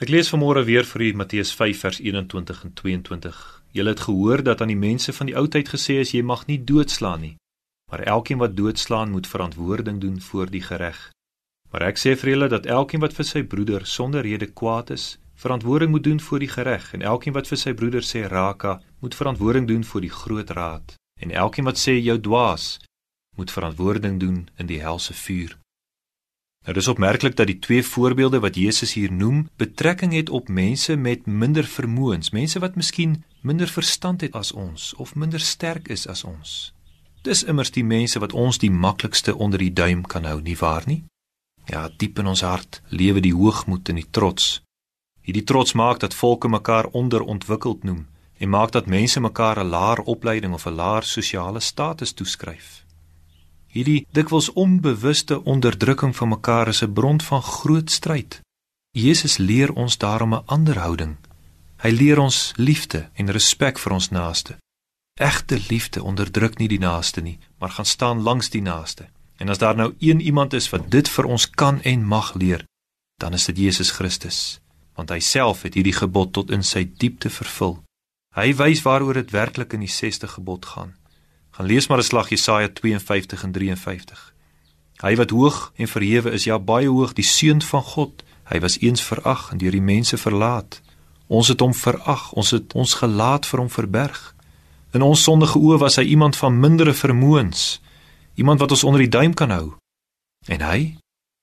Ek lees vanmôre weer vir u Matteus 5 vers 21 en 22. Julle het gehoor dat aan die mense van die ou tyd gesê is jy mag nie doodslaan nie, maar elkeen wat doodslaan moet verantwoording doen voor die reg. Maar ek sê vir julle dat elkeen wat vir sy broeder sonder rede kwaad is, verantwoording moet doen voor die reg en elkeen wat vir sy broeder sê raka, moet verantwoording doen voor die groot raad en elkeen wat sê jou dwaas, moet verantwoording doen in die helse vuur. Nou dis opmerklik dat die twee voorbeelde wat Jesus hier noem, betrekking het op mense met minder vermoëns, mense wat miskien minder verstand het as ons of minder sterk is as ons. Dis immers die mense wat ons die maklikste onder die duim kan hou, nie waar nie? Ja, diep in ons hart lewe die hoogmoed en die trots. Hierdie trots maak dat volke mekaar onderontwikkeld noem en maak dat mense mekaar 'n laer opleiding of 'n laer sosiale status toeskryf. Hierdie dikwels onbewuste onderdrukking van mekaar is 'n bron van groot stryd. Jesus leer ons daarom 'n ander houding. Hy leer ons liefde en respek vir ons naaste. Egte liefde onderdruk nie die naaste nie, maar gaan staan langs die naaste. En as daar nou een iemand is wat dit vir ons kan en mag leer, dan is dit Jesus Christus, want hy self het hierdie gebod tot in sy diepte vervul. Hy wys waaroor dit werklik in die 6ste gebod gaan. Gaan lees maar 'n slag Jesaja 52 en 53. Hy wat hoog en verhewe is, ja baie hoog, die seun van God. Hy was eens verag en deur die mense verlaat. Ons het hom verag, ons het ons gelaat vir hom verberg. In ons sondige oë was hy iemand van mindere vermoëns, iemand wat ons onder die duim kan hou. En hy?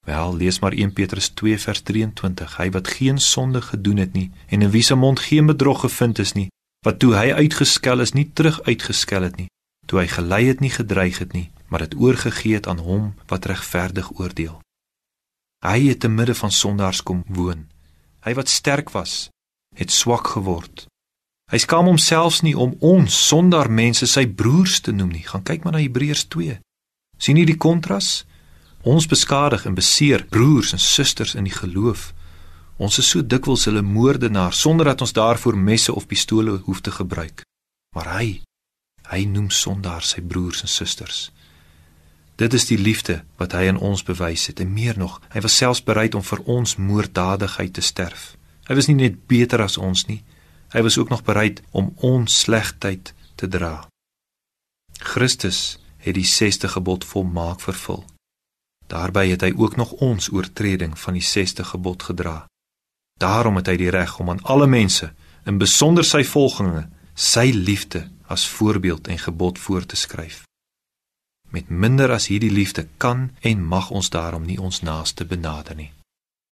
Wel, lees maar 1 Petrus 2 vers 23. Hy wat geen sonde gedoen het nie en in wie se mond geen bedrog gevind is nie, wat toe hy uitgeskel is, nie terug uitgeskel het nie toe hy gelei het nie gedreig het nie, maar dit oorgegee het aan hom wat regverdig oordeel. Hy het te midde van sondaars kom woon. Hy wat sterk was, het swak geword. Hy skaam homself nie om ons sondaar mense sy broers te noem nie. Gaan kyk maar na Hebreërs 2. sien jy die kontras? Ons beskadig en beseer broers en susters in die geloof. Ons is so dikwels hulle moordenaars sonder dat ons daarvoor messe of pistole hoef te gebruik. Maar hy Hy noem sondaars sy broers en susters. Dit is die liefde wat hy aan ons bewys het en meer nog, hy was selfs bereid om vir ons moorddadigheid te sterf. Hy was nie net beter as ons nie, hy was ook nog bereid om ons slegtheid te dra. Christus het die 6ste gebod volmaak vervul. Daarby het hy ook nog ons oortreding van die 6ste gebod gedra. Daarom het hy die reg om aan alle mense, in besonder sy volgelinge, sy liefde as voorbeeld en gebod voor te skryf. Met minder as hierdie liefde kan en mag ons daarom nie ons naaste benader nie.